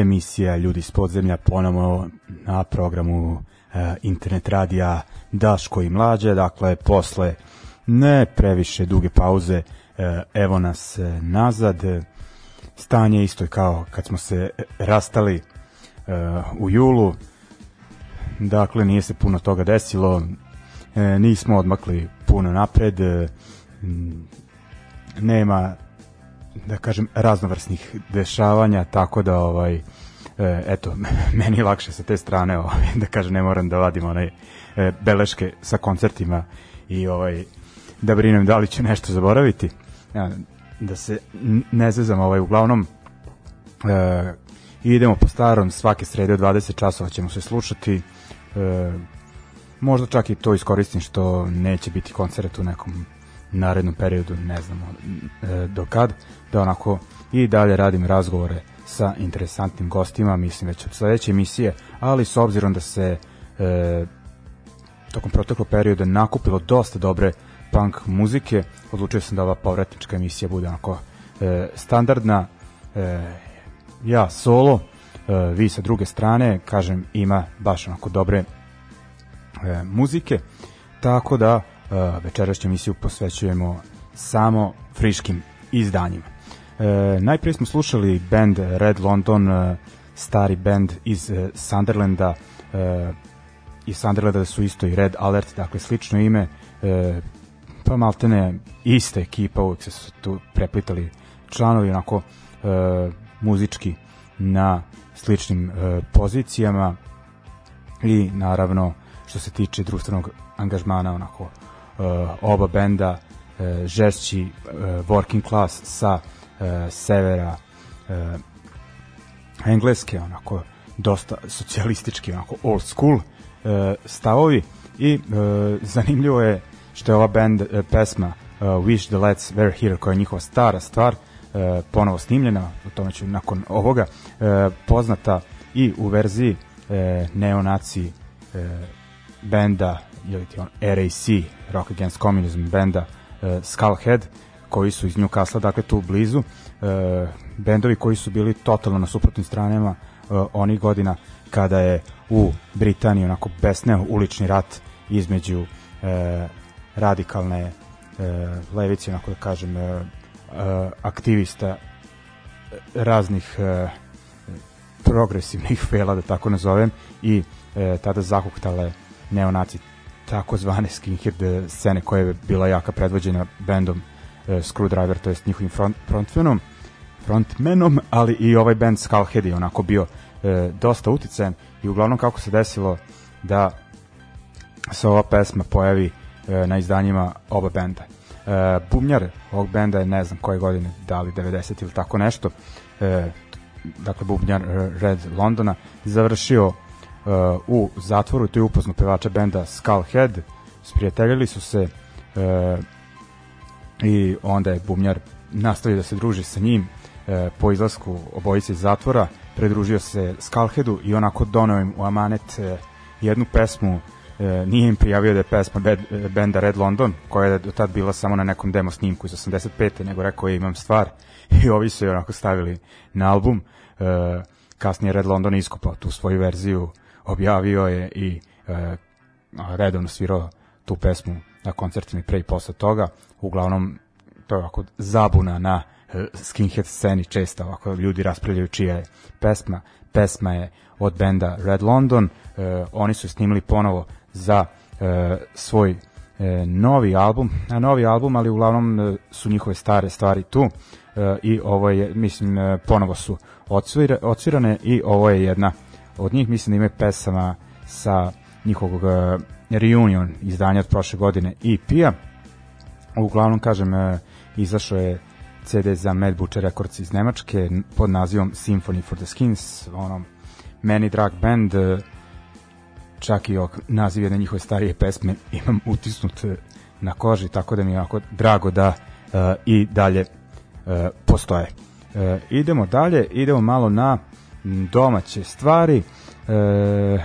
Emisija Ljudi iz podzemlja ponovo na programu uh, internet radija Daško i Mlađe, dakle posle ne previše duge pauze uh, evo nas uh, nazad. Stanje isto kao kad smo se rastali uh, u julu. Dakle nije se puno toga desilo. Uh, nismo odmakli puno napred. Uh, nema da kažem raznovrsnih dešavanja tako da ovaj e, eto meni je lakše sa te strane ovaj da kažem ne moram da vadim onaj e, beleške sa koncertima i ovaj da brinem da li ću nešto zaboraviti. Ja, da se ne zezam ovaj uglavnom e, idemo po starom svake srede od 20 časova ćemo se slušati e, možda čak i to iskoristim što neće biti koncert u nekom narednom periodu, ne znamo e, do kad, da onako i dalje radim razgovore sa interesantnim gostima, mislim već od sledeće emisije, ali s obzirom da se e, tokom proteklog perioda nakupilo dosta dobre punk muzike, odlučio sam da ova povratnička emisija bude onako e, standardna, e, ja solo, e, vi sa druge strane, kažem, ima baš onako dobre e, muzike, tako da večerašnju emisiju posvećujemo samo friškim izdanjima. Uh, najprije smo slušali band Red London, uh, stari band iz uh, Sunderlanda, uh, iz Sunderlanda su isto i Red Alert, dakle slično ime, uh, pa maltene ista ekipa, uvek se su tu preplitali članovi, onako muzički na sličnim e, pozicijama. I naravno što se tiče društvenog angažmana onako e, oba benda e, žešći e, working class sa severa engleske onako dosta socijalistički onako old school stavovi. I zanimljivo je što je ova band pesma uh, Wish the Let's Were Here koja je njihova stara stvar e, ponovo snimljena, o tome ću nakon ovoga, e, poznata i u verziji e, neonaci e, benda ili ti on RAC, Rock Against Communism benda e, Skullhead, koji su iz Newcastle, dakle tu blizu, e, bendovi koji su bili totalno na suprotnim stranama e, onih godina kada je u Britaniji onako besneo ulični rat između e, radikalne e, levice, onako da kažem, E, aktivista raznih e, progresivnih fela, da tako nazovem, i e, tada zahuktale neonaci takozvane skinhead scene koja je bila jaka predvođena bendom e, Screwdriver, to jest njihovim front, frontmanom, frontmanom, ali i ovaj band Skullhead je onako bio e, dosta uticajan i uglavnom kako se desilo da se ova pesma pojavi e, na izdanjima oba benda. E, bumnjar ovog benda je ne znam koje godine, da li 90 ili tako nešto, e, dakle bubnjar Red Londona, završio e, u zatvoru, to je upozno pevača benda Skullhead, sprijateljili su se e, i onda je bubnjar nastavio da se druži sa njim e, po izlasku obojice iz zatvora, predružio se Skullheadu i onako donao im u amanet e, jednu pesmu e, nije im prijavio da je pesma bed, benda Red London, koja je do tad bila samo na nekom demo snimku iz 85. nego rekao je imam stvar i ovi su je onako stavili na album. E, kasnije Red London iskopao tu svoju verziju, objavio je i e, redovno svirao tu pesmu na koncertima i pre i posle toga. Uglavnom, to je ovako zabuna na e, skinhead sceni često ovako ljudi raspravljaju čija je pesma. Pesma je od benda Red London. E, oni su snimili ponovo za e, svoj e, novi album, a novi album, ali uglavnom e, su njihove stare stvari tu e, i ovo je, mislim, e, ponovo su odsvira, odsvirane i ovo je jedna od njih, mislim da ima pesama sa njihovog e, reunion izdanja od prošle godine EP-a. Uglavnom, kažem, e, izašao je CD za Mad Butcher Records iz Nemačke pod nazivom Symphony for the Skins, ono, meni drag band, e, čak i ovak naziv jedne njihove starije pesme imam utisnut na koži, tako da mi je ovako drago da uh, i dalje uh, postoje. Uh, idemo dalje, idemo malo na domaće stvari. Uh,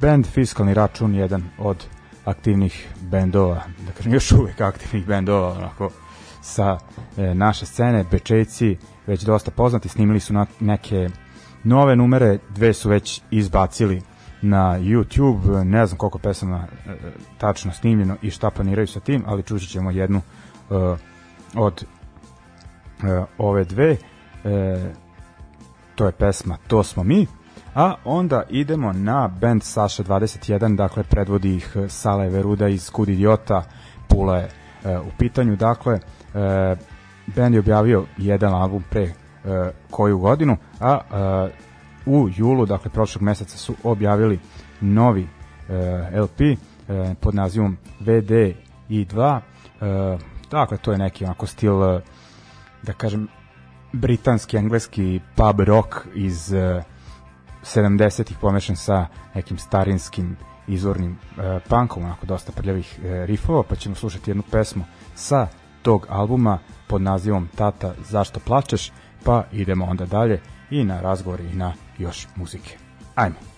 band Fiskalni račun, jedan od aktivnih bendova, da kažem još uvek aktivnih bendova, onako, sa e, naše scene, Bečejci, već dosta poznati, snimili su na neke nove numere, dve su već izbacili na YouTube, ne znam koliko pesama e, tačno snimljeno i šta planiraju sa tim, ali čući ćemo jednu e, od e, ove dve. E, to je pesma To smo mi, a onda idemo na band Saša 21, dakle predvodi ih Sala Veruda iz Kud Idiota, Pula je e, u pitanju, dakle e, band je objavio jedan album pre e, koju godinu, a e, u julu, dakle prošlog meseca su objavili novi e, LP e, pod nazivom VD i 2 e, dakle to je neki onako stil e, da kažem britanski, engleski pub rock iz e, 70-ih pomešan sa nekim starinskim izvornim e, punkom, onako dosta prljavih e, rifova, pa ćemo slušati jednu pesmu sa tog albuma pod nazivom Tata, zašto plačeš, pa idemo onda dalje i na razgovor i na još muzike. Ajmo.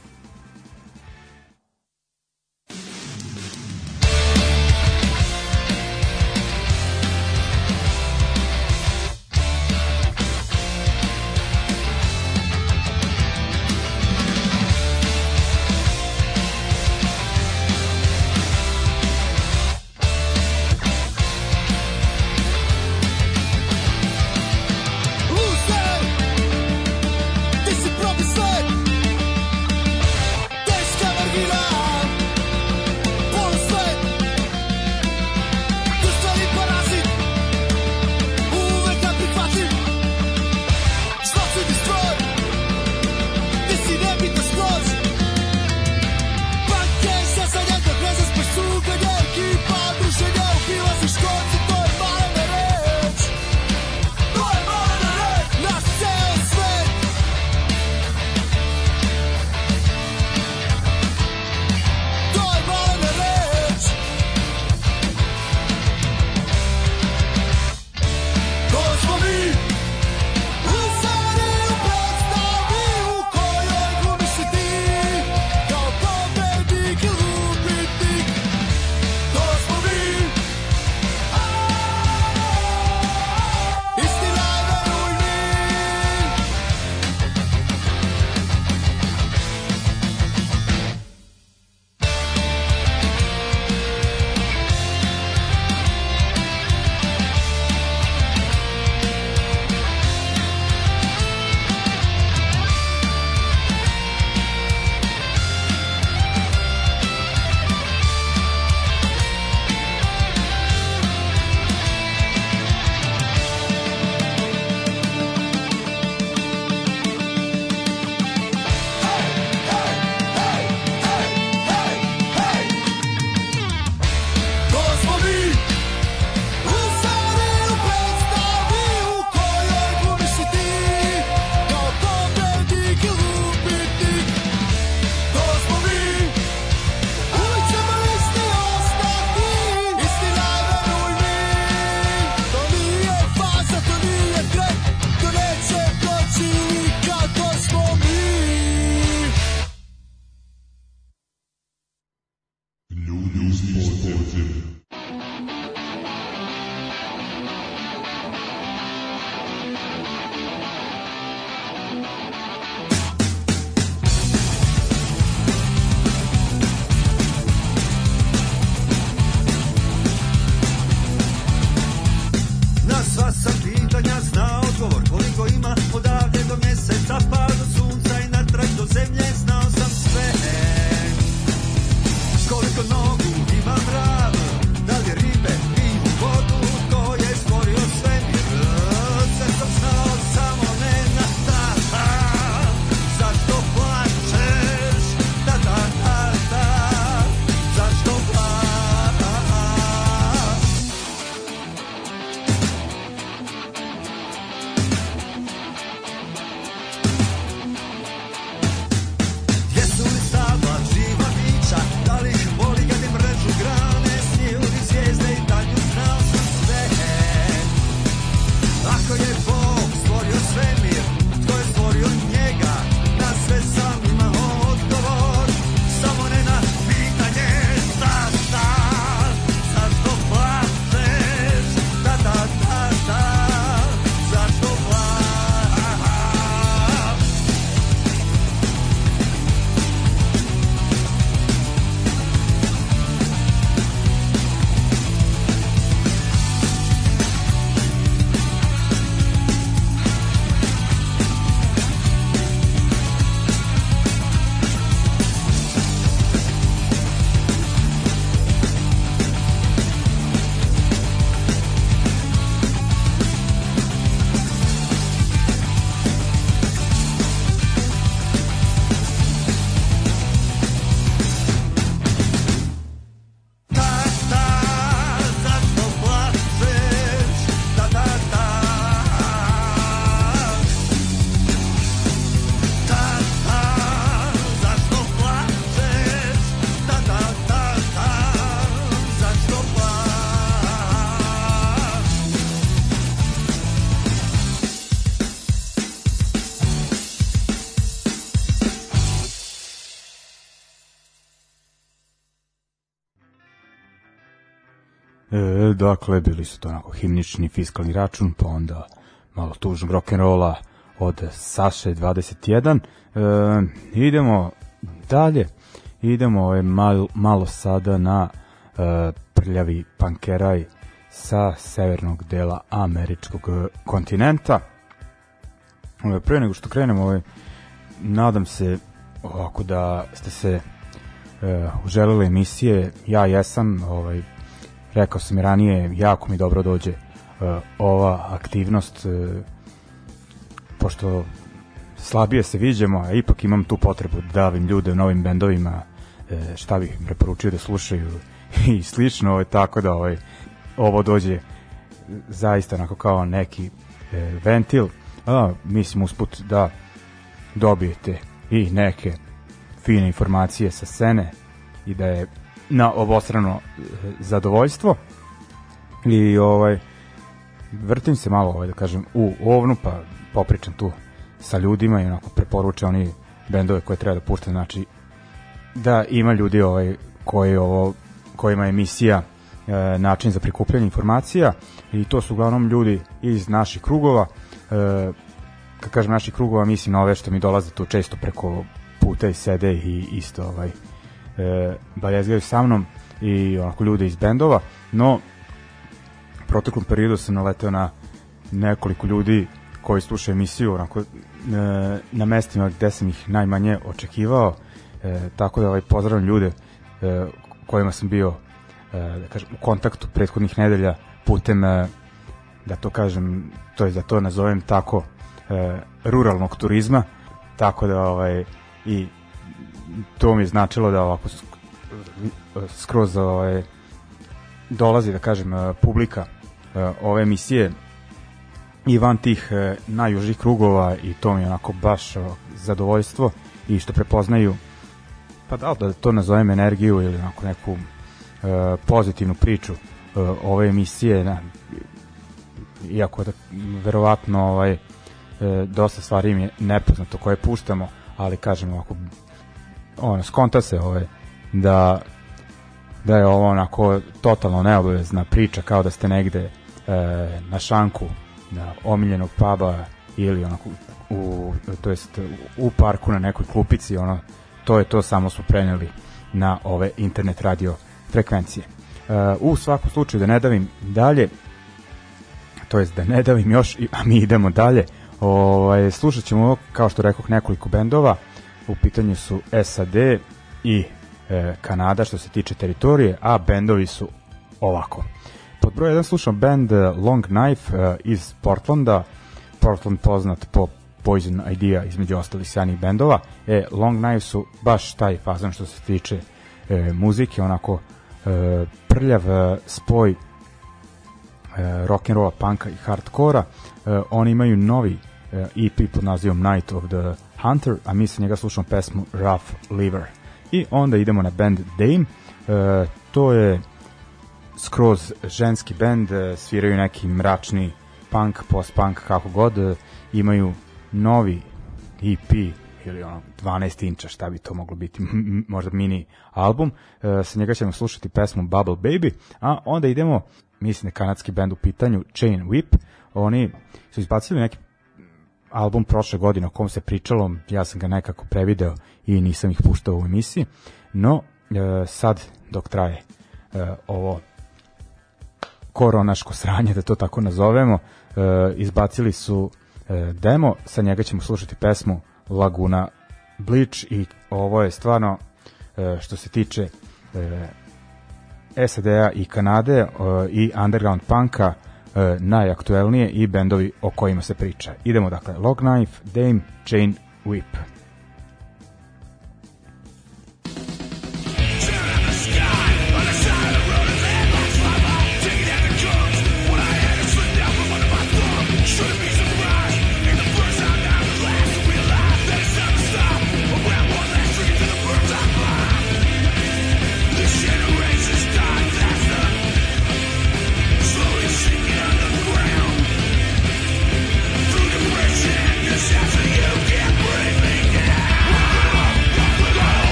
Dakle, bili su to onako himnični fiskalni račun, pa onda malo tužnog rock'n'rolla od Saše 21. E, idemo dalje, idemo ovaj, malo, malo sada na e, prljavi pankeraj sa severnog dela američkog kontinenta. E, pre nego što krenemo, ovaj, nadam se ovako da ste se e, uželili emisije, ja jesam, ovaj, rekao sam i ranije, jako mi dobro dođe e, ova aktivnost, e, pošto slabije se viđemo, a ipak imam tu potrebu da davim ljude u novim bendovima e, šta bih im preporučio da slušaju i slično, ovaj, tako da ovaj, ovo dođe zaista onako kao neki ventil, a mislim usput da dobijete i neke fine informacije sa scene i da je na obostrano e, zadovoljstvo. I ovaj vrtim se malo ovaj da kažem u ovnu pa popričam tu sa ljudima i onako preporučam oni bendove koje treba da puštam znači da ima ljudi ovaj koji ovo kojima je emisija e, način za prikupljanje informacija i to su uglavnom ljudi iz naših krugova. E, kad kažem naših krugova mislim na ove što mi dolaze tu često preko puta i sede i isto ovaj e, baljezgaju sa mnom i onako ljude iz bendova, no proteklom periodu sam naleteo na nekoliko ljudi koji slušaju emisiju onako, e, na mestima gde sam ih najmanje očekivao, e, tako da ovaj, pozdravljam ljude e, kojima sam bio e, da kažem, u kontaktu prethodnih nedelja putem e, da to kažem, to je da to nazovem tako e, ruralnog turizma, tako da ovaj i to mi je značilo da ovako skroz ovaj, dolazi, da kažem, e, publika e, ove emisije i van tih e, najužih krugova i to mi je onako baš zadovoljstvo i što prepoznaju pa da da to nazovem energiju ili onako neku pozitivnu priču ove emisije na, iako da verovatno ovaj dosta stvari mi je nepoznato koje puštamo ali kažem ovako ono, skonta se ovaj, da da je ovo onako totalno neobavezna priča kao da ste negde e, na šanku na omiljenog puba ili onako u, to jest u parku na nekoj klupici ono to je to samo smo preneli na ove internet radio frekvencije. E, u svakom slučaju da ne davim dalje to jest da ne davim još a mi idemo dalje ovaj, slušat ćemo kao što rekoh nekoliko bendova u pitanju su SAD i e, Kanada što se tiče teritorije, a bendovi su ovako. Pod broj 1 slušam band e, Long Knife e, iz Portlanda, Portland poznat po Poison Idea između ostalih sjajnih bendova. E, Long Knife su baš taj fazan što se tiče e, muzike, onako e, prljav e, spoj e, rock'n'rolla, punka i hardkora. E, oni imaju novi e, EP pod nazivom Night of the Hunter, a mi sa njega slušamo pesmu Rough Liver. I onda idemo na band Dame, e, to je skroz ženski band, e, sviraju neki mračni punk, post-punk, kako god, e, imaju novi EP ili ono 12 inča, šta bi to moglo biti, možda mini album. E, sa njega ćemo slušati pesmu Bubble Baby, a onda idemo, mislim da kanadski band u pitanju, Chain Whip, oni su izbacili neki album prošle godine o kom se pričalo, ja sam ga nekako prevideo i nisam ih puštao u emisiji, no e, sad dok traje e, ovo koronaško sranje, da to tako nazovemo, e, izbacili su demo, sa njega ćemo slušati pesmu Laguna Bleach i ovo je stvarno što se tiče SAD-a i Kanade i underground punka e, najaktuelnije i bendovi o kojima se priča. Idemo dakle, Log Knife, Dame, Chain, Whip.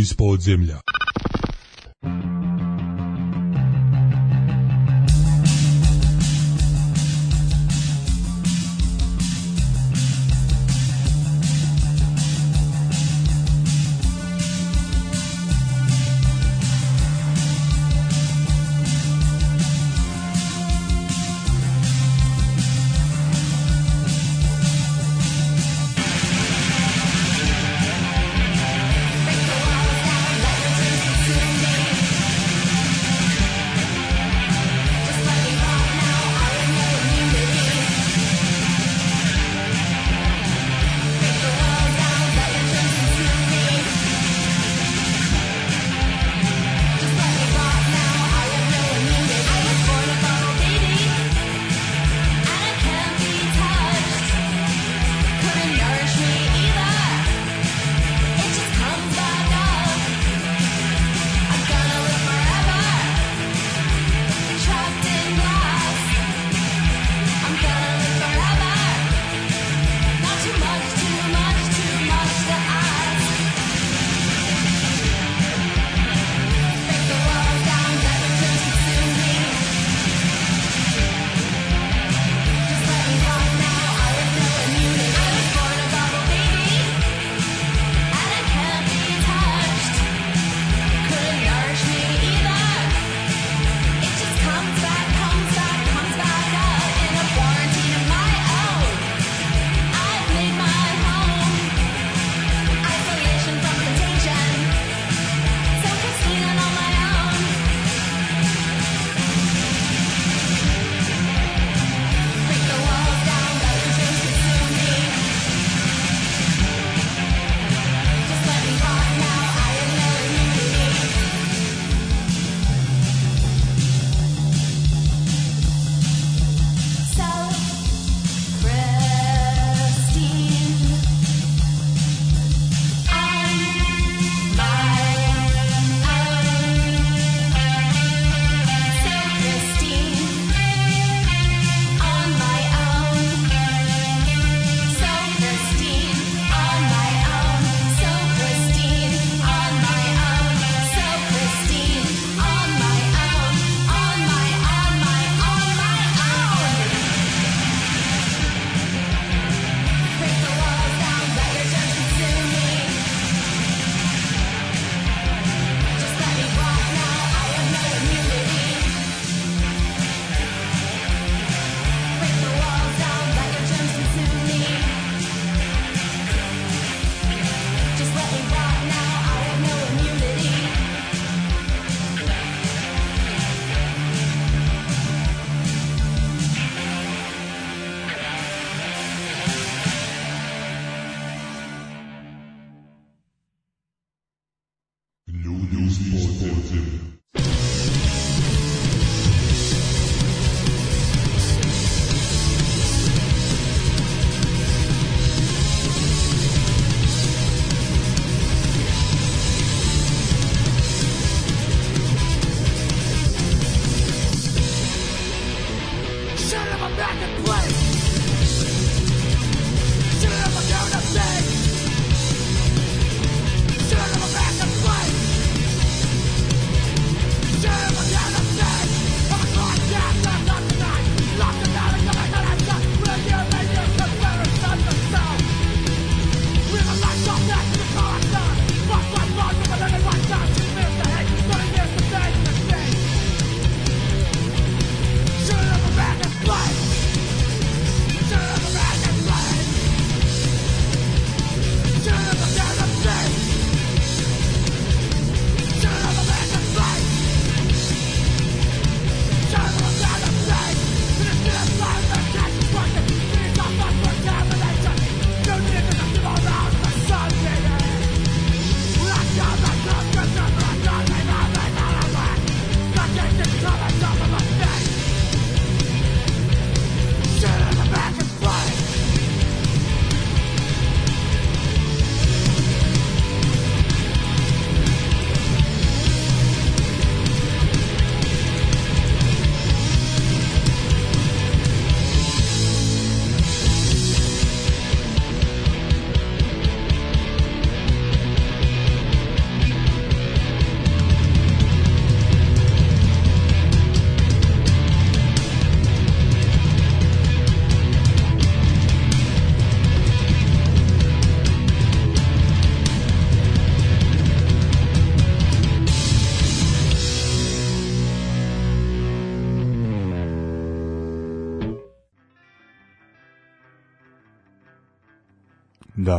Iz podzemlja.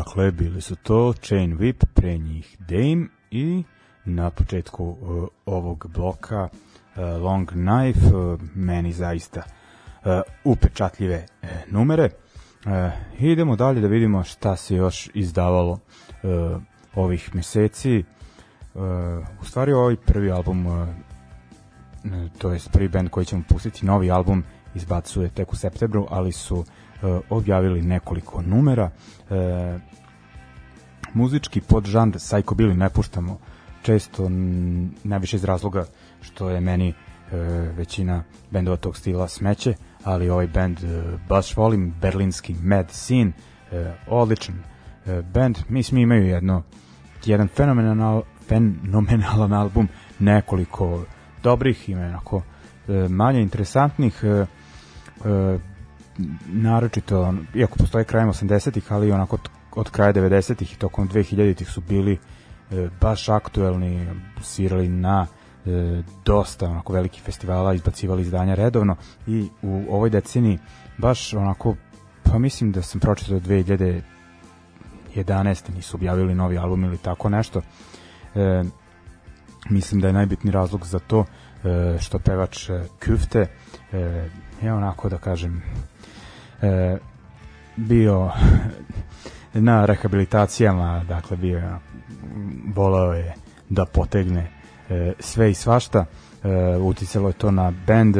Dakle, bili su to Chain Whip, pre njih Dame i na početku uh, ovog bloka uh, Long Knife, uh, meni zaista upečatljive numere. Idemo dalje da vidimo šta se još izdavalo ovih meseci. U stvari ovaj prvi album, to je prvi band koji ćemo pustiti, novi album izbacuje tek u septembru, ali su uh, objavili nekoliko numera. Uh, muzički podžanr psychobilly ne puštamo često najviše iz razloga što je meni e, većina bendova tog stila smeće, ali ovaj bend e, baš volim, berlinski Mad Scene, e, odličan e, bend, mislim imaju jedno jedan fenomenal, fenomenalan album, nekoliko dobrih, ima onako e, manje interesantnih, e, e, naročito, iako postoje krajem 80-ih, ali onako od kraja 90-ih i tokom 2000-ih su bili e, baš aktuelni, svirali na e, dosta onako velikih festivala, izbacivali izdanja redovno i u ovoj deceniji baš onako, pa mislim da sam pročitao 2011. nisu objavili novi album ili tako nešto. E, mislim da je najbitni razlog za to e, što pevač e, Küfte e, je onako da kažem e, bio na rehabilitacijama, dakle bio je volao je da potegne e, sve i svašta. E, uticalo je to na bend,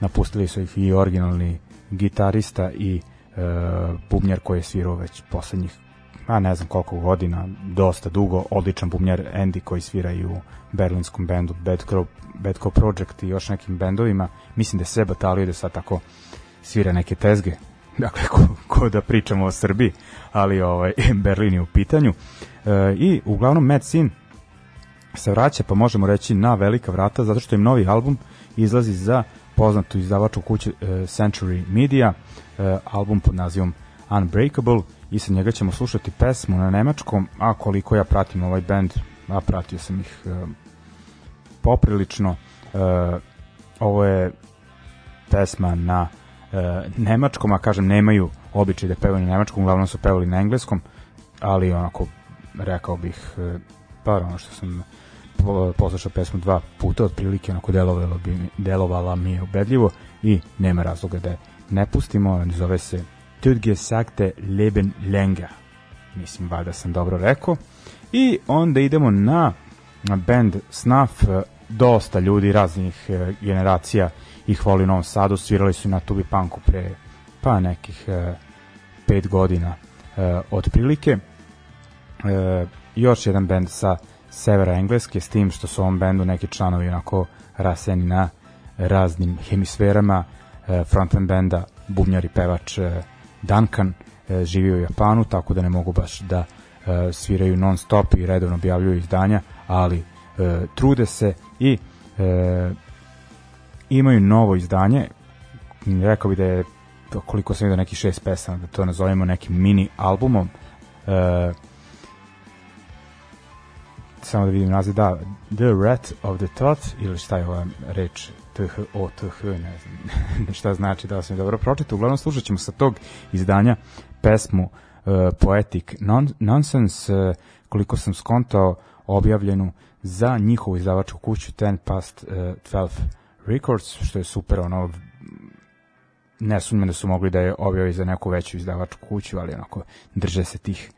napustili su ih i originalni gitarista i e, bubnjar koji je svirao već poslednjih a ne znam koliko godina, dosta dugo, odličan bubnjar Andy koji svira i u berlinskom bendu Bad Crow, Bad Crow Project i još nekim bendovima. Mislim da je sve batalio da sad tako svira neke tezge, dakle ko, ko da pričamo o Srbiji, ali ovaj Berlin je u pitanju. E, I uglavnom Mad Scene se vraća, pa možemo reći na velika vrata, zato što im novi album izlazi za poznatu izdavaču kuće e, Century Media, e, album pod nazivom Unbreakable i sa njega ćemo slušati pesmu na nemačkom, a koliko ja pratim ovaj band, a pratio sam ih e, poprilično, e, ovo je pesma na e, nemačkom, a kažem nemaju običaj da pevaju na nemačkom, uglavnom su pevali na engleskom, ali onako rekao bih e, par ono što sam poslušao pesmu dva puta otprilike onako delovalo bi delovala mi je ubedljivo i nema razloga da je ne pustimo zove se Tudge Sakte Leben Lenga mislim ba da sam dobro rekao. I onda idemo na band Snuff dosta ljudi raznih e, generacija ih voli u Novom Sadu svirali su na Tubi Punku pre pa nekih e, pet godina e, otprilike. E, još jedan bend sa severa Engleske, s tim što su ovom bendu neki članovi onako raseni na raznim hemisferama, e, frontman benda, bubnjar i pevač e, Duncan, e, živi u Japanu, tako da ne mogu baš da e, sviraju non stop i redovno objavljuju izdanja, ali e, trude se i e, imaju novo izdanje, rekao bi da je koliko sam vidio neki šest pesama, da to nazovemo nekim mini albumom, e, samo da vidim naziv, da, The Rat of the Thought, ili šta je ova reč, TH, O, TH, ne znam šta znači, da sam dobro pročitao. Uglavnom slušat ćemo sa tog izdanja pesmu uh, Poetic non Nonsense, uh, koliko sam skontao, objavljenu za njihovu izdavačku kuću Ten Past uh, 12 Records, što je super, ono, ne sumnjam da su mogli da je objavi za neku veću izdavačku kuću, ali onako drže se tih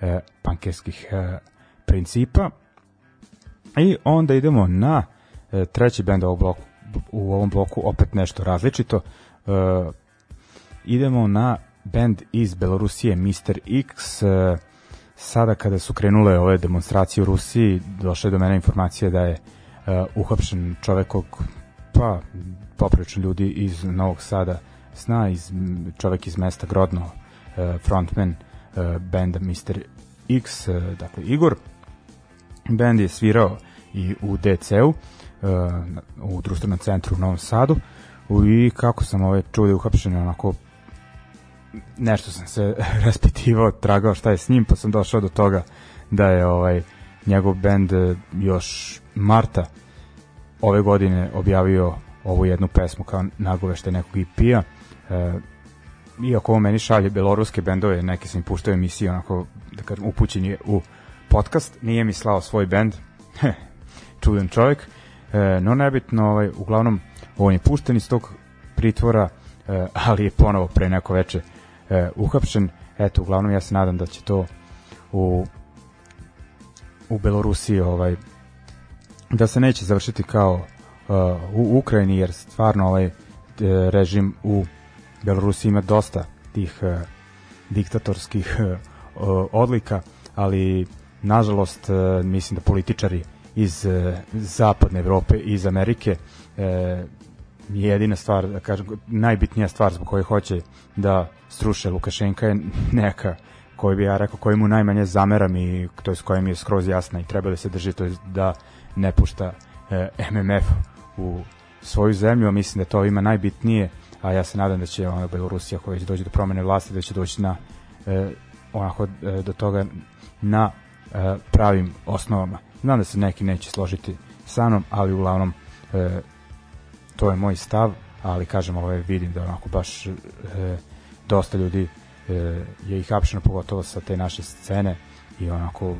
uh, pankerskih uh, principa. I onda idemo na e, treći bend ovog bloku, u ovom bloku opet nešto različito. E, idemo na bend iz Belorusije Mr. X. E, sada kada su krenule ove demonstracije u Rusiji, došle do mene informacije da je e, uhapšen čovek kog, pa, poprilično ljudi iz Novog Sada sna, iz, čovek iz mesta Grodno, e, frontman e, benda Mr. X, e, dakle Igor. Bend je svirao i u DC-u, u društvenom centru u Novom Sadu i kako sam ove je uhapšen onako nešto sam se raspitivao, tragao šta je s njim, pa sam došao do toga da je ovaj njegov bend još marta ove godine objavio ovu jednu pesmu kao nagoveštaj nekog EP-a. Uh, iako ovo meni šalje beloruske bendove, neke sam im puštao emisije, onako, da kažem, upućen je u podcast, nije mi slao svoj bend, čudan čovjek, e, no nebitno, ovaj, uglavnom, on je pušten iz tog pritvora, e, ali je ponovo pre neko veče e, uhapšen, eto, uglavnom ja se nadam da će to u u Belorusiji ovaj da se neće završiti kao uh, u Ukrajini jer stvarno ovaj uh, režim u Belorusiji ima dosta tih uh, diktatorskih uh, odlika, ali nažalost uh, mislim da političari iz uh, zapadne Evrope i iz Amerike uh, jedina stvar, da kažem, najbitnija stvar zbog koje hoće da struše Lukašenka je neka koji bi ja rekao koji mu najmanje zameram i to je s kojim je skroz jasna i treba da se drži to je da ne pušta e, MMF u svoju zemlju, a mislim da to ima najbitnije, a ja se nadam da će ona Belorusija koja će doći do promene vlasti, da će doći na e, onako e, do toga na e, pravim osnovama. Znam da se neki neće složiti sa mnom, ali uglavnom e, to je moj stav, ali kažem, ovaj, vidim da onako baš e, dosta ljudi e, je ih hapšeno pogotovo sa te naše scene i onako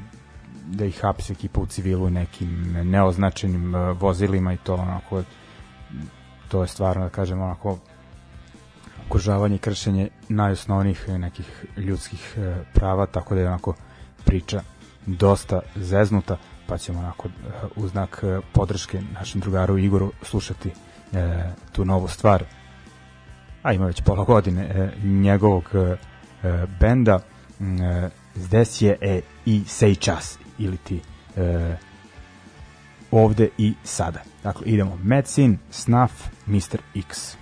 da ih hapsi ekipa u civilu nekim neoznačenim e, vozilima i to onako to je stvarno da kažem onako okružavanje i kršenje najosnovnijih nekih ljudskih e, prava tako da je onako priča dosta zeznuta pa ćemo onako e, u znak podrške našem drugaru Igoru slušati tu novu stvar. A ima već pola godine njegovog benda Zdesje e i Sejčas ili ti e, ovde i sada. Dakle, idemo Medicine, Snuff, Mr. X.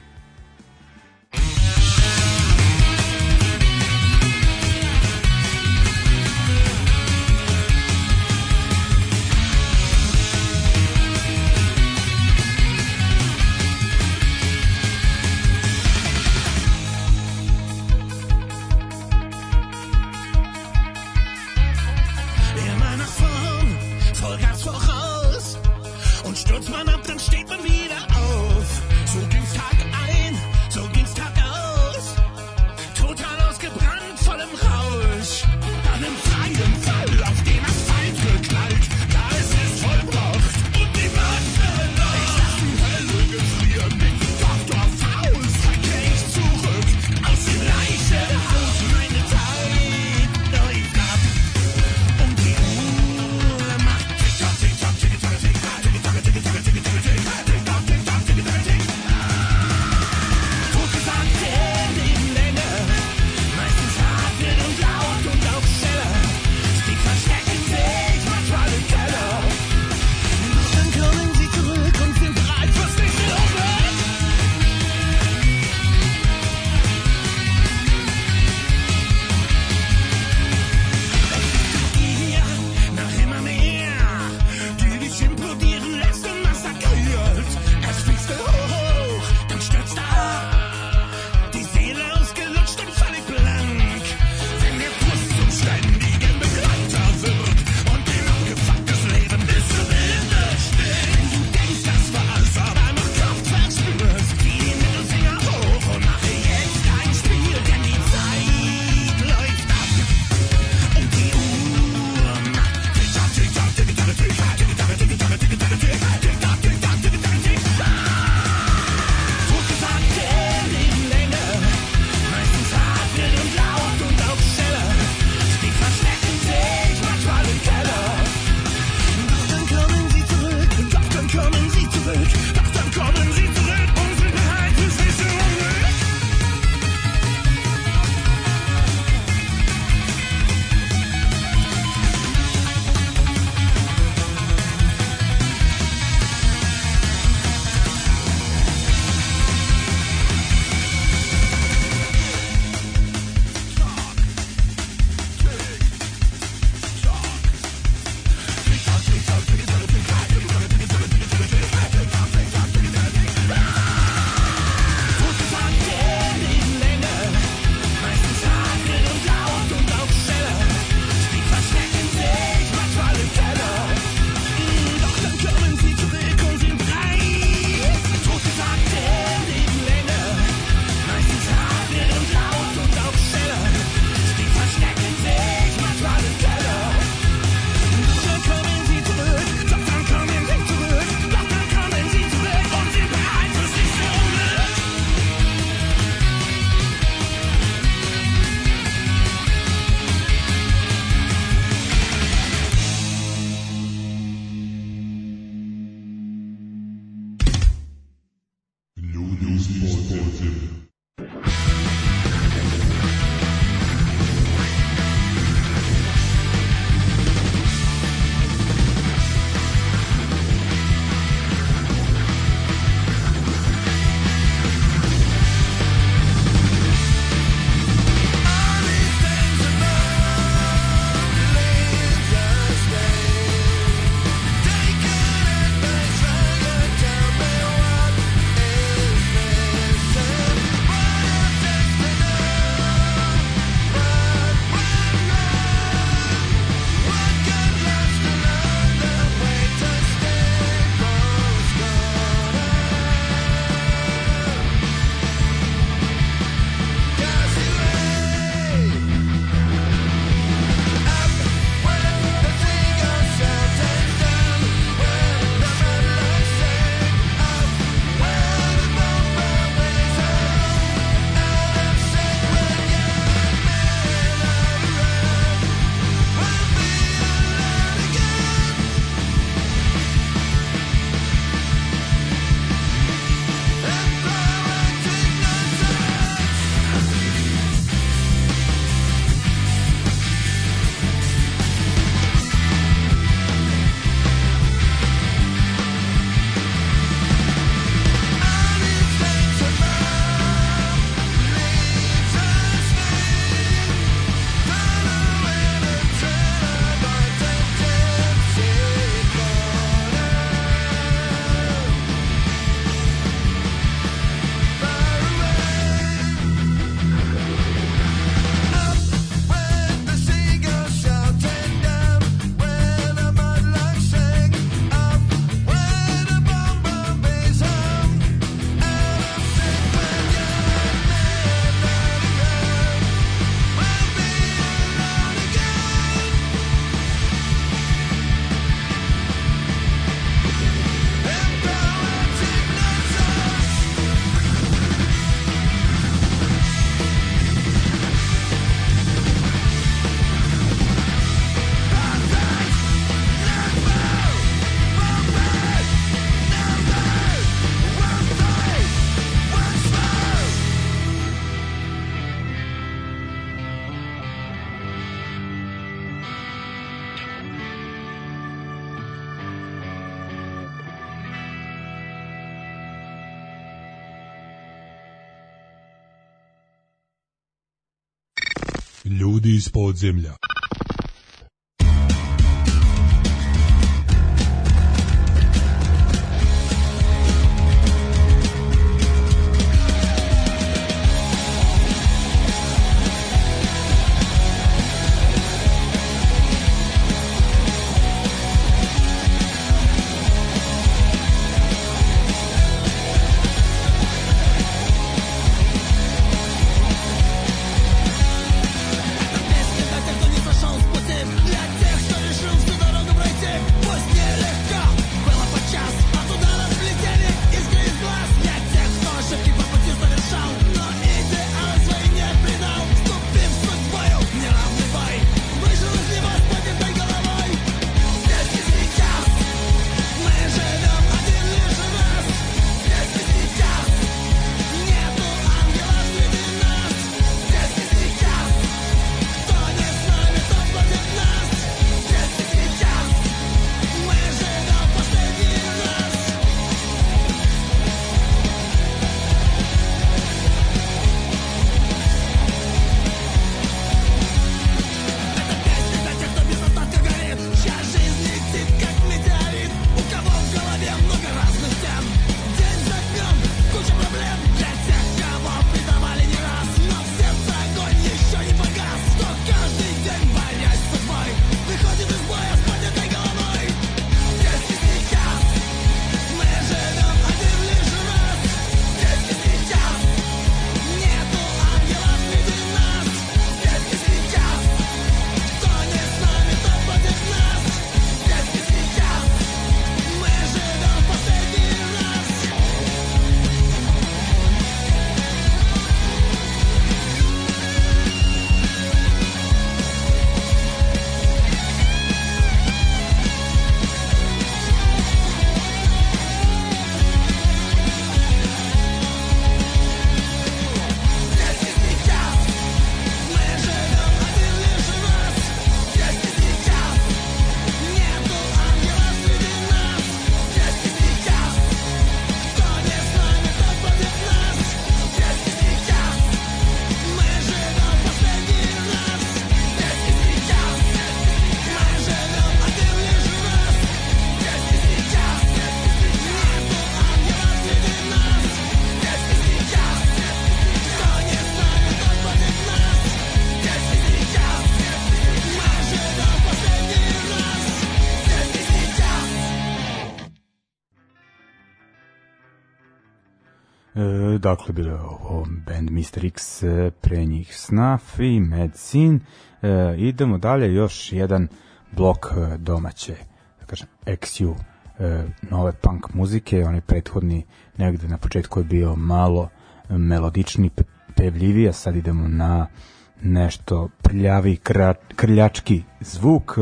iz podzemlja. Dakle, bilo je ovo band Mr. X, e, pre njih Snaf i Medicine. E, idemo dalje, još jedan blok e, domaće, da kažem, XU e, nove punk muzike, onaj prethodni negde na početku je bio malo melodični, pevljiviji, a sad idemo na nešto prljavi, kra, krljački zvuk.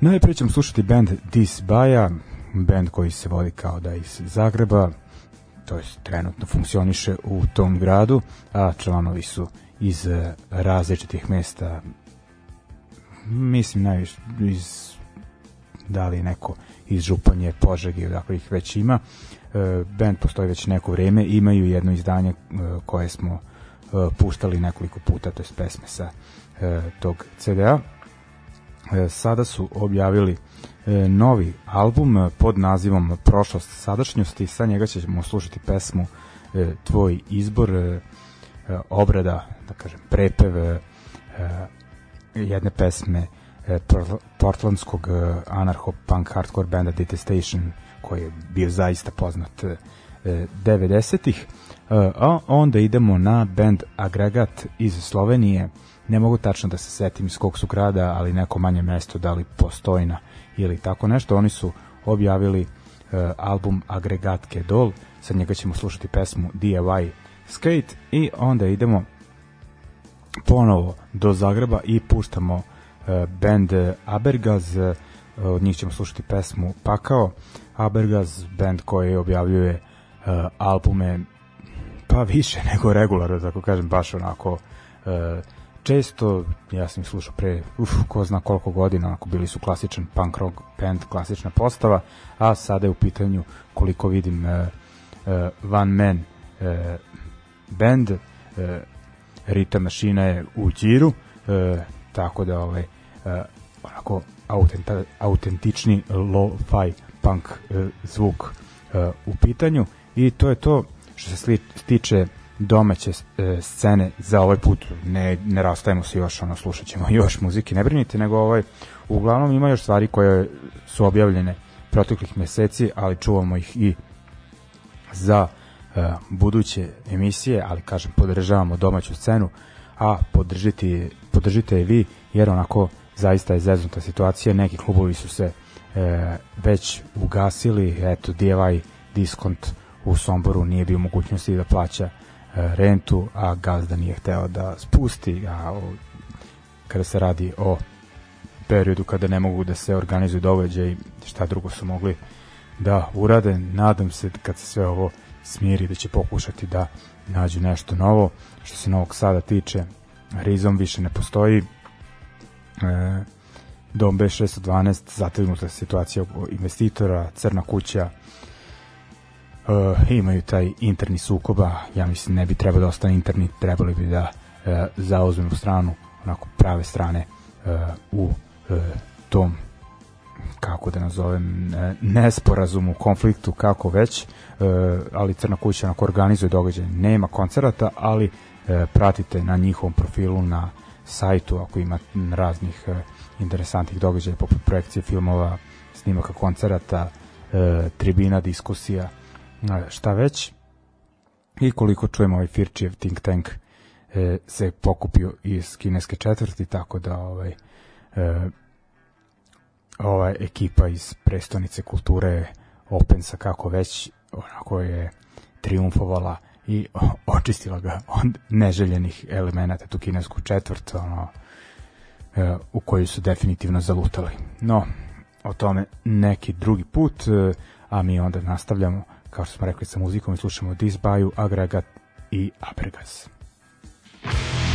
Najprej ćemo slušati band Dis Baja, band koji se vodi kao da iz Zagreba, to je trenutno funkcioniše u tom gradu, a članovi su iz eh, različitih mesta mislim najviše iz da li neko iz Županje, Požege, odakle ih već ima. E, band postoji već neko vreme, imaju jedno izdanje e, koje smo e, puštali nekoliko puta, to je pesme sa e, tog CD-a. E, sada su objavili e, novi album pod nazivom Prošlost sadašnjosti, sa njega ćemo slušati pesmu e, Tvoj izbor, obrada, da kažem, prepev jedne pesme portlandskog anarcho-punk hardcore benda Detestation, koji je bio zaista poznat 90-ih. E, a onda idemo na band Agregat iz Slovenije. Ne mogu tačno da se setim iz kog su grada, ali neko manje mesto, da li Postojna ili tako nešto. Oni su objavili e, album Agregatke Dol, sa njega ćemo slušati pesmu DIY Skate i onda idemo ponovo do Zagreba i puštamo band Abergaz, od njih ćemo slušati pesmu Pakao. Abergaz, band koji objavljuje albume pa više nego regularno, tako kažem, baš onako uh, često, ja sam ih slušao pre, uf, ko zna koliko godina, onako bili su klasičan punk rock band, klasična postava, a sada je u pitanju, koliko vidim, uh, uh, one man uh, band, uh, Rita mašina je u džiru, e, tako da ovaj, e, onako autenta, autentični lo-fi punk e, zvuk e, u pitanju i to je to što se tiče domaće e, scene za ovaj put. Ne, ne rastajemo se još ono slušat ćemo još muzike. Ne brinite nego ovaj uglavnom ima još stvari koje su objavljene proteklih meseci ali čuvamo ih i za E, buduće emisije, ali kažem podržavamo domaću scenu, a podržite, podržite je vi, jer onako zaista je zeznuta situacija, neki klubovi su se e, već ugasili, eto DIY diskont u Somboru nije bio mogućnosti da plaća e, rentu, a gazda nije hteo da spusti, a kada se radi o periodu kada ne mogu da se organizuju događaj, šta drugo su mogli da urade, nadam se kad se sve ovo smiri da će pokušati da nađu nešto novo. Što se Novog Sada tiče, Rizom više ne postoji. E, Dom B612, zategnuta situacija investitora, Crna kuća, e, imaju taj interni sukoba, ja mislim ne bi trebalo da ostane interni, trebali bi da e, zauzmenu stranu, onako prave strane e, u e, tom kako da nazovem, nesporazum u konfliktu, kako već, ali Crna kuća onako organizuje događaj. Nema koncerata, ali pratite na njihovom profilu na sajtu ako ima raznih interesantnih događaja poput projekcije filmova, snimaka koncerata, tribina, diskusija, šta već. I koliko čujemo ovaj Firčijev think tank se pokupio iz kineske četvrti, tako da ovaj ova ekipa iz prestonice kulture Opensa kako već onako je triumfovala i očistila ga od neželjenih elemenata tu kinesku četvrt ono, e, u koju su definitivno zalutali. No, o tome neki drugi put, e, a mi onda nastavljamo, kao što smo rekli, sa muzikom i slušamo Disbaju, Agregat i Abregas. Thank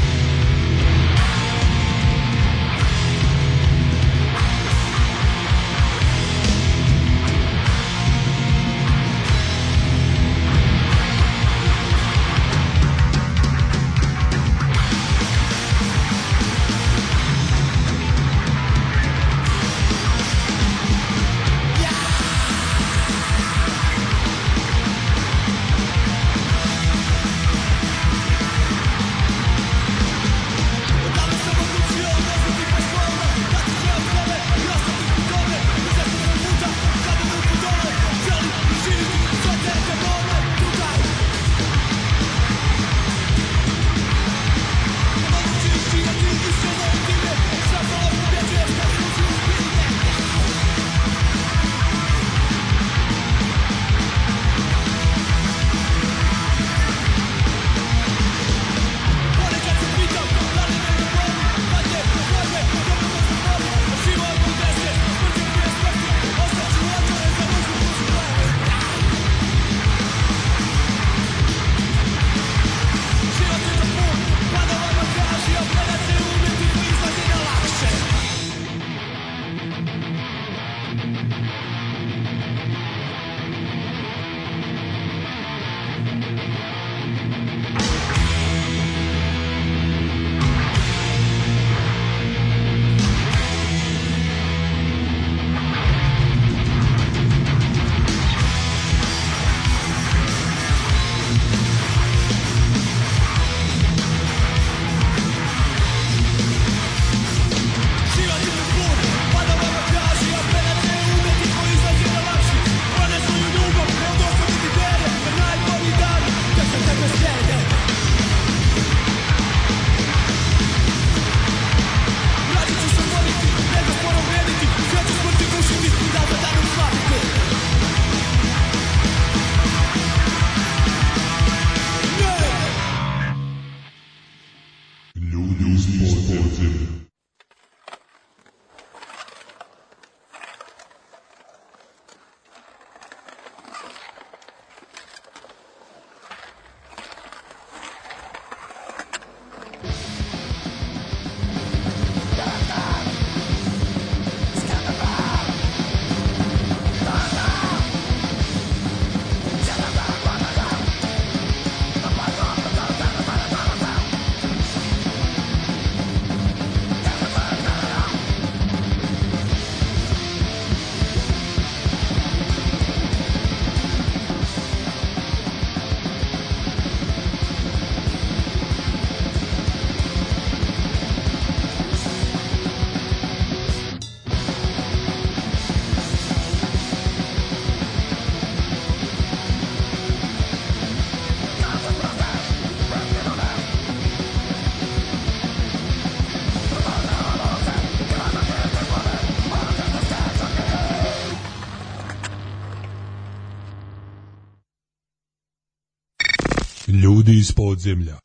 Ljudi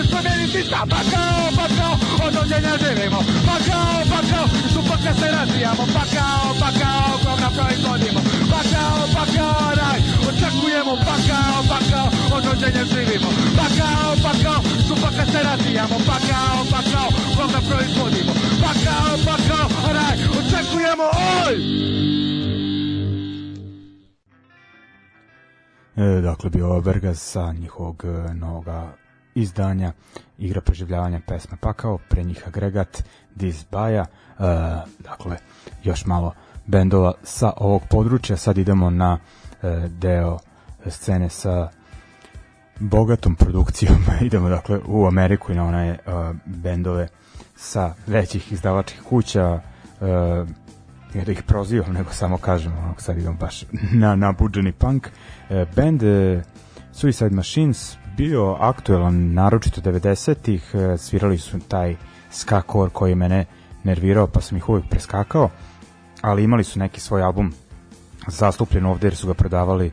možeš promijeniti šta Pakao, pakao, od rođenja živimo. Pakao, pakao, supaka se razvijamo. Pakao, pakao, govna proizvodimo. Pakao, pakao, raj, očekujemo. Pakao, pakao, od rođenja živimo. Pakao, pakao, supaka se razvijamo. Pakao, pakao, govna proizvodimo. Pakao, pakao, raj, očekujemo. Oj! E, dakle, bio ovo Bergaz sa njihovog e, novog izdanja igra preživljavanja pesma Pakao, pre njih agregat Disbaja, e, dakle, još malo bendova sa ovog područja, sad idemo na e, deo scene sa bogatom produkcijom, idemo dakle u Ameriku i na one uh, bendove sa većih izdavačkih kuća, uh, ne da ih prozivam, nego samo kažem, ono, sad idem baš na nabuđeni punk. E, band e, Suicide Machines bio aktuelan naročito 90-ih, e, svirali su taj ska core koji mene nervirao, pa sam ih uvijek preskakao, ali imali su neki svoj album zastupljen ovde jer su ga prodavali e,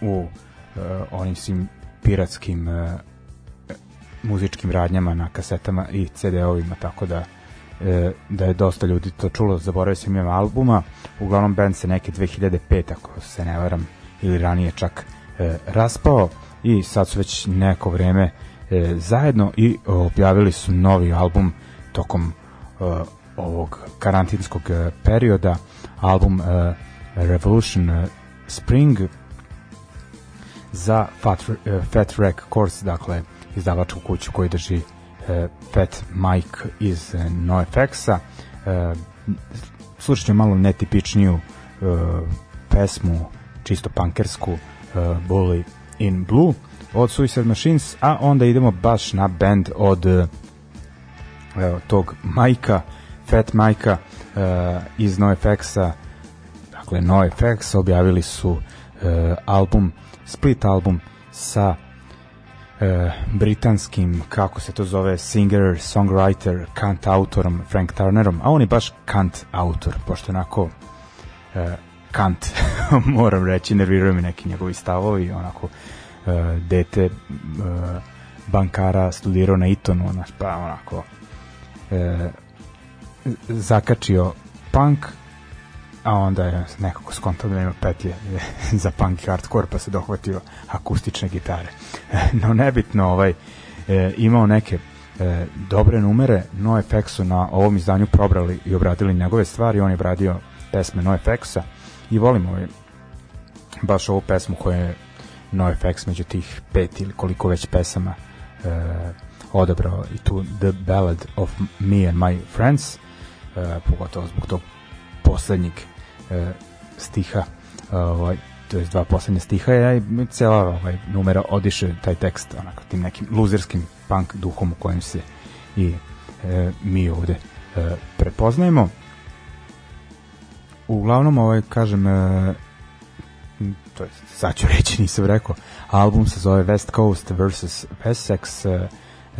u e, onim svim piratskim e, muzičkim radnjama na kasetama i CD-ovima, tako da e, da je dosta ljudi to čulo, zaboravio sam ime albuma, uglavnom band se neke 2005, ako se ne varam, ili ranije čak e, raspao i sad su već neko vreme e, zajedno i objavili su novi album tokom e, ovog karantinskog e, perioda, album e, Revolution e, Spring za Fat, e, Fat Records, dakle izdavačku kuću koji drži e, Fat Mike iz e, NoFX-a. E, slušat ćemo malo netipičniju e, pesmu, čisto punkersku, e, Bully in Blue od Suicide Machines, a onda idemo baš na band od e, evo, tog Majka, Fat Majka e, iz NoFX-a, dakle NoFX objavili su e, album, split album sa e, britanskim, kako se to zove, singer, songwriter, kant autorom Frank Turnerom, a on je baš kant autor, pošto onako e, kant, moram reći, nerviraju mi neki njegovi stavovi, onako e, dete e, bankara studirao na Itonu, onaš, pa onako e, zakačio punk, a onda je nekako skontao da nema petlje za punk i hardcore, pa se dohvatio akustične gitare. no nebitno, ovaj, e, imao neke e, dobre numere, NoFX su na ovom izdanju probrali i obradili njegove stvari, on je obradio pesme NoFX-a i volim ovaj, baš ovu pesmu koja je NoFX među tih pet ili koliko već pesama e, odabrao. I tu The Ballad of Me and My Friends e, pogotovo zbog tog poslednjeg e, stiha ovaj, to je dva poslednje stiha ja i cela ovaj, numera odiše taj tekst onako tim nekim luzerskim punk duhom u kojem se i e, mi ovde e, prepoznajemo uglavnom ovaj kažem e, to je sad ću reći nisam rekao album se zove West Coast vs. Wessex e,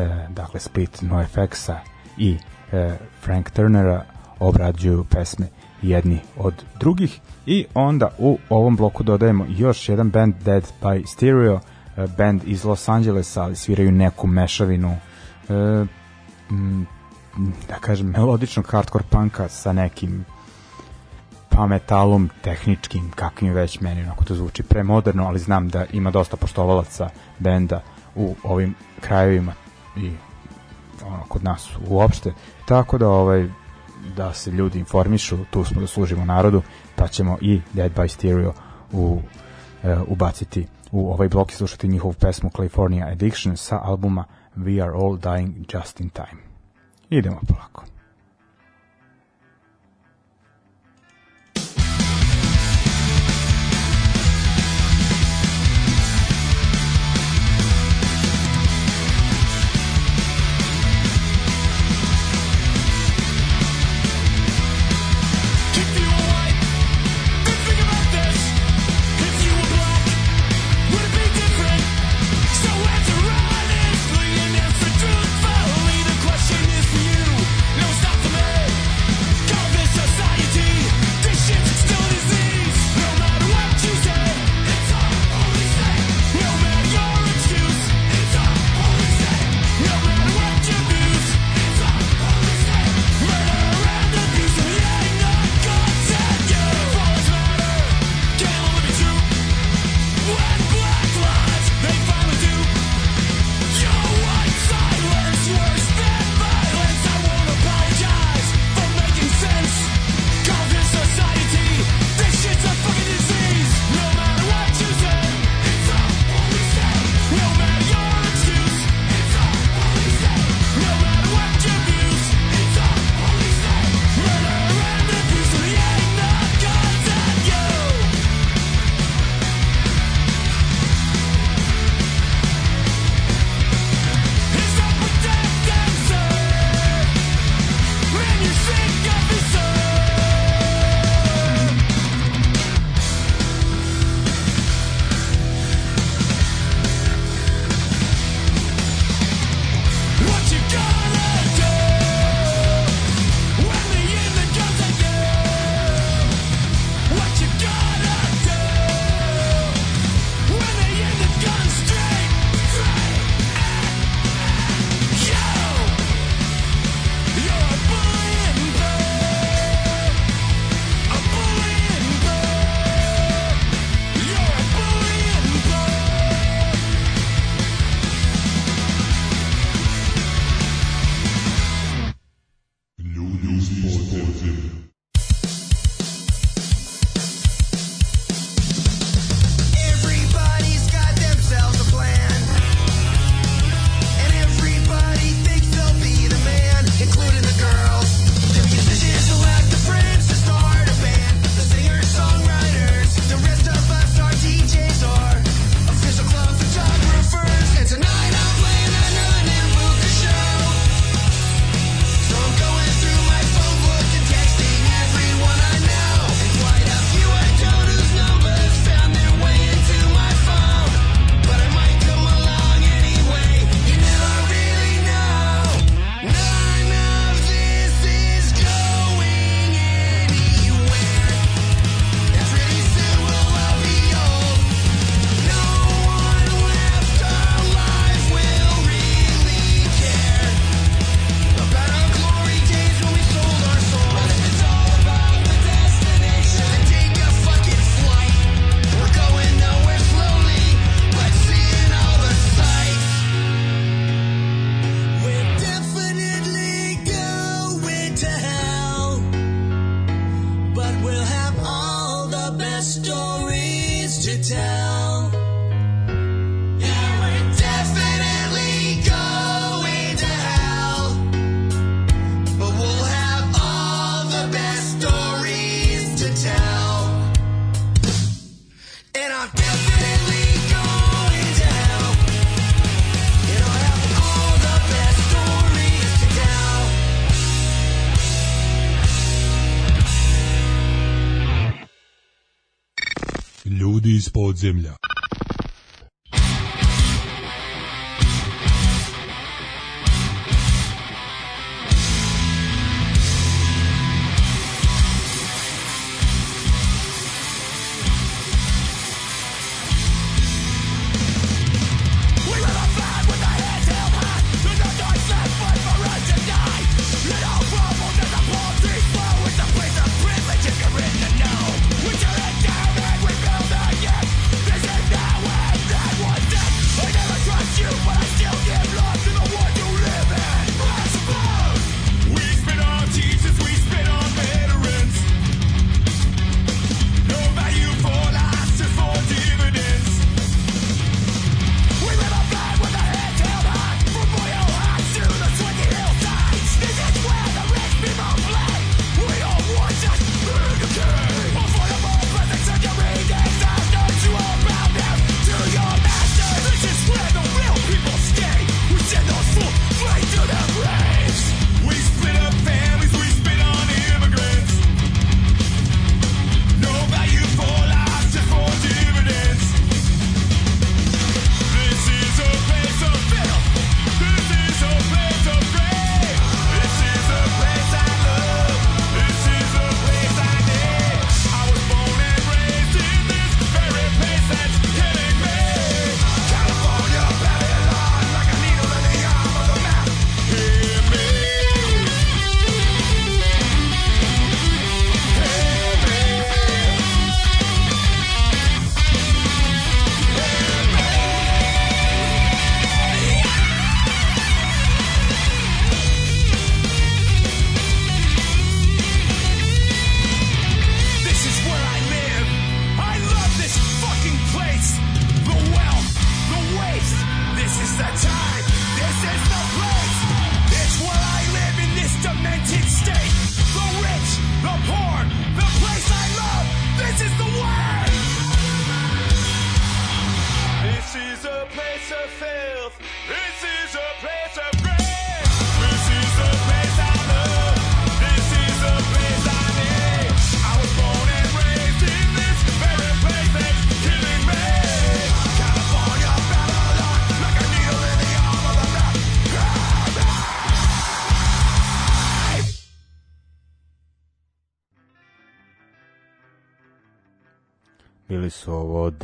e, dakle split NoFX-a i e, Frank Turnera obrađuju pesme jedni od drugih i onda u ovom bloku dodajemo još jedan band Dead by Stereo e, band iz Los Angelesa ali sviraju neku mešavinu e, m, da kažem melodičnog hardcore punka sa nekim pa metalom tehničkim, kakvim već meni onako to zvuči premoderno, ali znam da ima dosta poštovalaca benda u ovim krajevima i ono, kod nas uopšte. Tako da ovaj da se ljudi informišu, tu smo da služimo narodu, pa ćemo i Dead by Stereo u, e, ubaciti u ovaj blok i slušati njihovu pesmu California Addiction sa albuma We Are All Dying Just in Time. Idemo polako.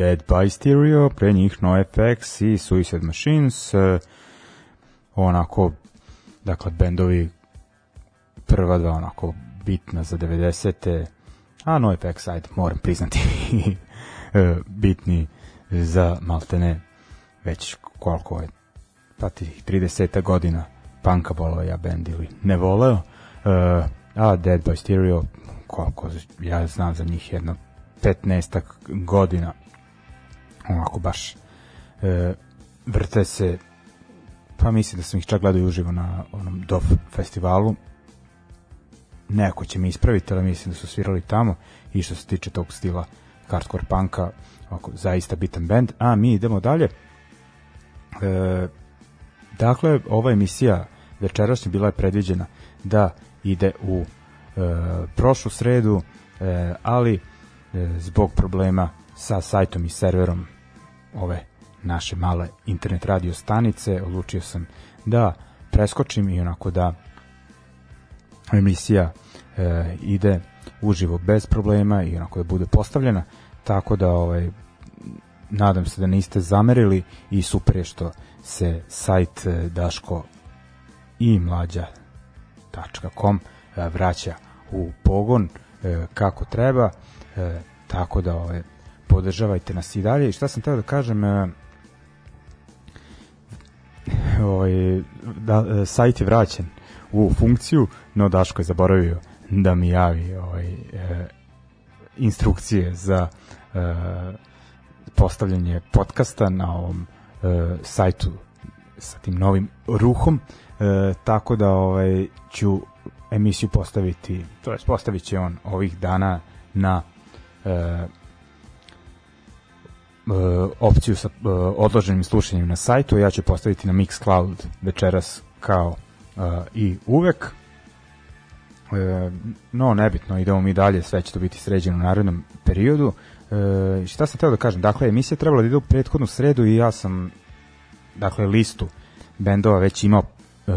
Dead by Stereo, pre njih NoFX i Suicide Machines. E, onako, dakle, bendovi prva dva onako bitna za 90. A NoFX, ajde, moram priznati, e, bitni za maltene već koliko je pa tih 30 godina panka volao ja bend ili ne voleo. Uh, a Dead by Stereo, koliko ja znam za njih jedno 15 godina onako baš e, vrte se pa mislim da sam ih čak gledao uživo na onom DOF festivalu. Neko će mi ispraviti ali mislim da su svirali tamo. I što se tiče tog stila hardcore punka ovako, zaista bitan band. A mi idemo dalje. E, dakle ova emisija večerašnja bila je predviđena da ide u e, prošlu sredu e, ali E, zbog problema sa sajtom i serverom ove naše male internet radio stanice. Odlučio sam da preskočim i onako da emisija e, ide uživo bez problema i onako da bude postavljena. Tako da ovaj nadam se da niste zamerili i super je što se sajt e, Daško i mlađa.com e, vraća u pogon e, kako treba tako da ove, podržavajte nas i dalje. I šta sam teo da kažem, e, ovaj, da, e, sajt je vraćen u funkciju, no Daško je zaboravio da mi javi ovaj, e, instrukcije za postavljanje podcasta na ovom sajtu sa tim novim ruhom, tako da ovaj, ću emisiju postaviti, to je postavit će on ovih dana na e, opciju sa e, odloženim slušanjem na sajtu, ja ću postaviti na Mixcloud večeras kao e, i uvek. E, no, nebitno, idemo mi dalje, sve će to biti sređeno u narednom periodu. E, šta sam teo da kažem? Dakle, emisija trebala da ide u prethodnu sredu i ja sam dakle, listu bendova već imao e,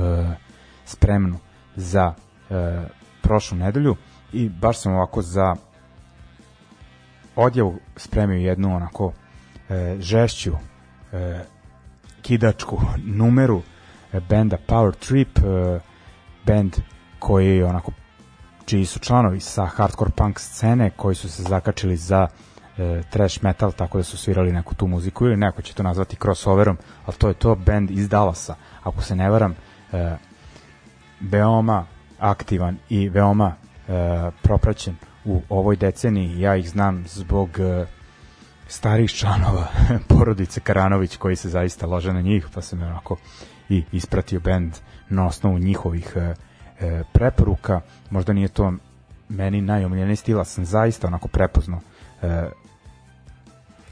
spremnu za e, prošlu nedelju i baš sam ovako za odjavu spremio jednu onako e, žešću e, kidačku numeru e, benda Power Trip e, band koji je onako čiji su članovi sa hardcore punk scene koji su se zakačili za e, trash metal tako da su svirali neku tu muziku ili neko će to nazvati crossoverom ali to je to band iz Dallasa ako se ne varam e, veoma aktivan i veoma e, propraćen u ovoj deceniji. Ja ih znam zbog e, starih članova porodice Karanović koji se zaista lože na njih pa sam onako i ispratio bend na osnovu njihovih e, e, preporuka možda nije to meni najomiljeniji stil ali sam zaista onako prepoznao e,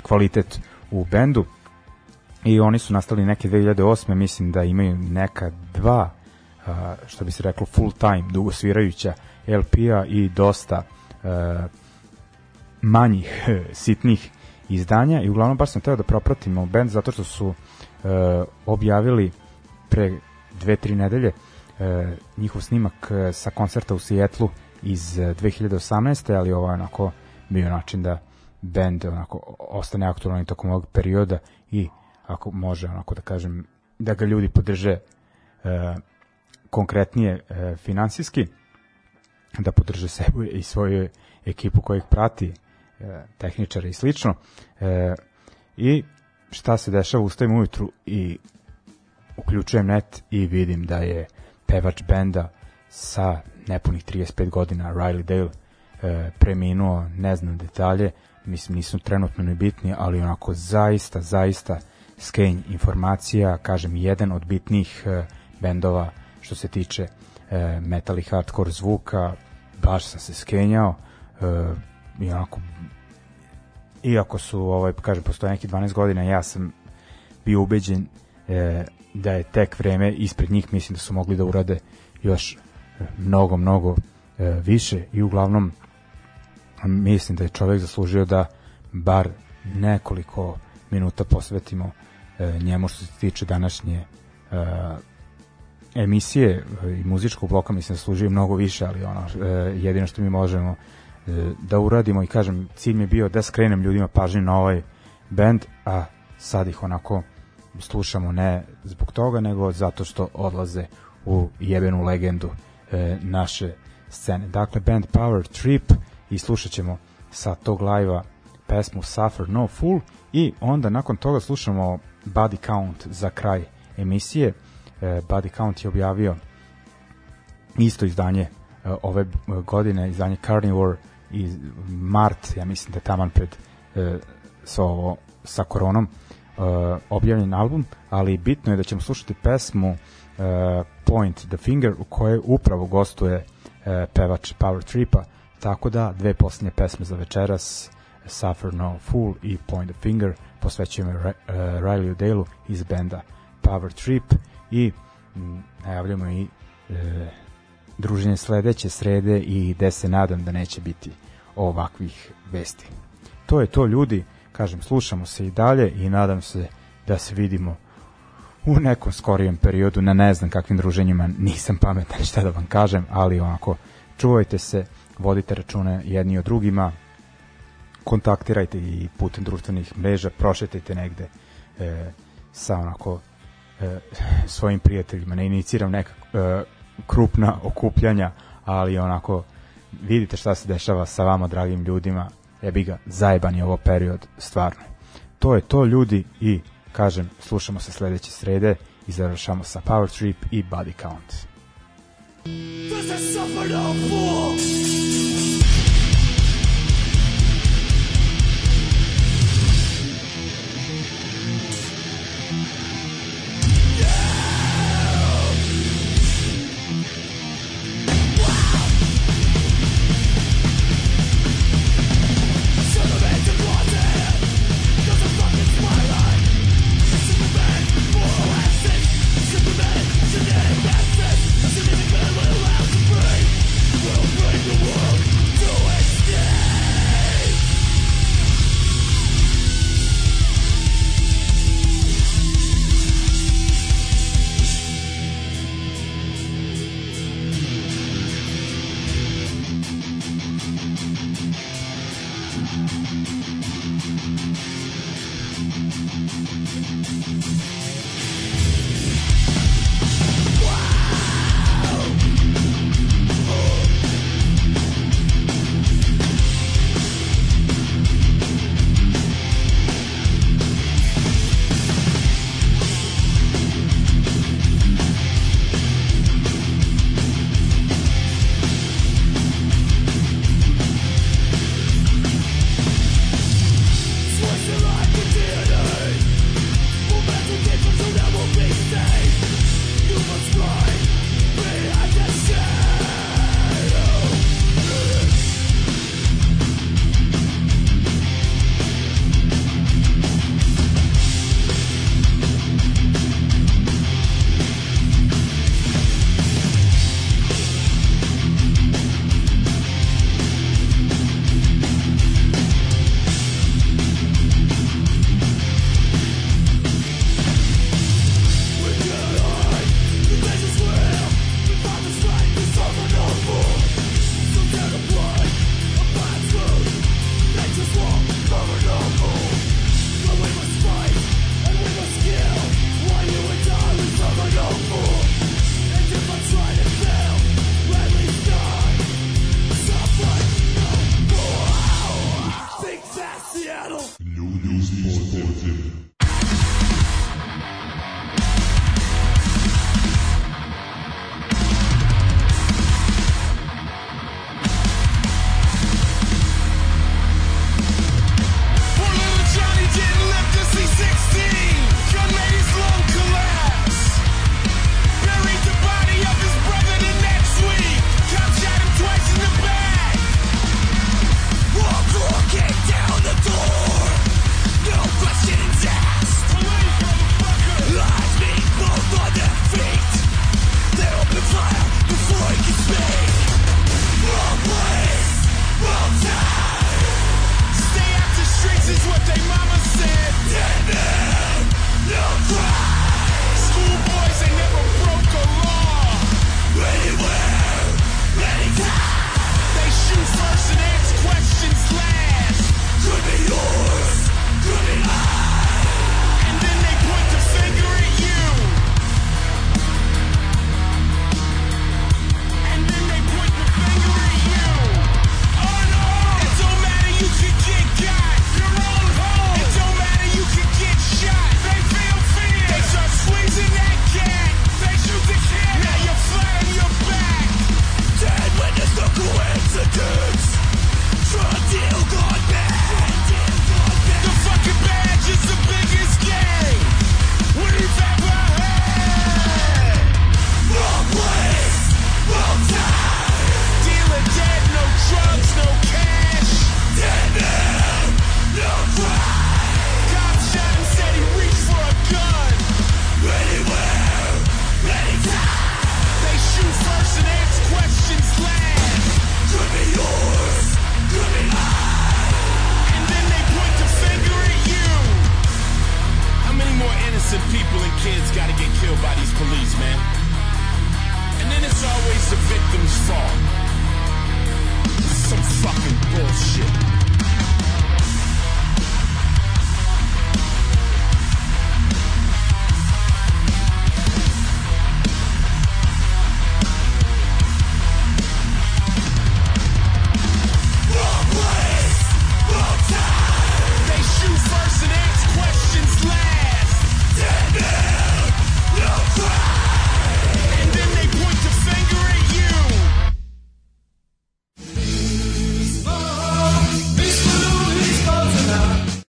kvalitet u bendu i oni su nastali neke 2008. mislim da imaju neka dva a, što bi se reklo full time dugo svirajuća LP-a i dosta a, manjih sitnih izdanja i uglavnom baš sam teo da propratimo band zato što su a, objavili pre dve, tri nedelje a, njihov snimak sa koncerta u Sijetlu iz 2018. ali ovo je onako bio način da band onako ostane aktualan tokom ovog perioda i ako može onako da kažem da ga ljudi podrže e, konkretnije e, finansijski da podrže sebe i svoju ekipu koja ih prati e, tehničare i slično e, i šta se dešava ustavim ujutru i uključujem net i vidim da je pevač benda sa nepunih 35 godina Riley Dale e, preminuo, ne znam detalje mislim nisu trenutno ni bitni, ali onako zaista, zaista skenj informacija, kažem, jedan od bitnih e, bendova što se tiče e, metal i hardcore zvuka, baš sam se skenjao e, i onako iako su, ovaj, kažem, postoje neki 12 godina, ja sam bio ubeđen e, da je tek vreme ispred njih, mislim da su mogli da urade još mnogo, mnogo e, više. I uglavnom mislim da je čovek zaslužio da bar nekoliko minuta posvetimo e, njemu što se tiče današnje e, emisije e, i muzičkog bloka. Mislim da služi mnogo više, ali ono e, jedino što mi možemo e, da uradimo i kažem, cilj mi je bio da skrenem ljudima pažnju na ovaj band, a sad ih onako slušamo ne zbog toga, nego zato što odlaze u jebenu legendu e, naše scene. Dakle, band Power Trip i slušat ćemo sa tog live-a pesmu Suffer No Fool i onda nakon toga slušamo Body Count za kraj emisije. E, Body Count je objavio isto izdanje e, ove godine, izdanje Carnivore i mart, ja mislim da je taman pred e, sa, ovo, sa koronom e, objavljen album, ali bitno je da ćemo slušati pesmu e, Point the Finger u kojoj upravo gostuje e, pevač Power Tripa, tako da dve posljednje pesme za večeras Suffer No Fool i Point the Finger posvećujemo uh, Riley Dale iz benda Power Trip i najavljamo i uh, druženje sledeće srede i gde se nadam da neće biti ovakvih vesti. To je to ljudi, kažem, slušamo se i dalje i nadam se da se vidimo u nekom skorijem periodu, na ne znam kakvim druženjima, nisam pametan šta da vam kažem, ali onako, čuvajte se, vodite račune jedni o drugima, kontaktirajte i putem društvenih mreža, prošetajte negde e, sa onako e, svojim prijateljima, ne iniciram neka e, krupna okupljanja, ali onako vidite šta se dešava sa vama dragim ljudima, jebi ga, zajeban je ovo period, stvarno. To je to ljudi i kažem, slušamo se sledeće srede i završamo sa Power Trip i Body Count. Is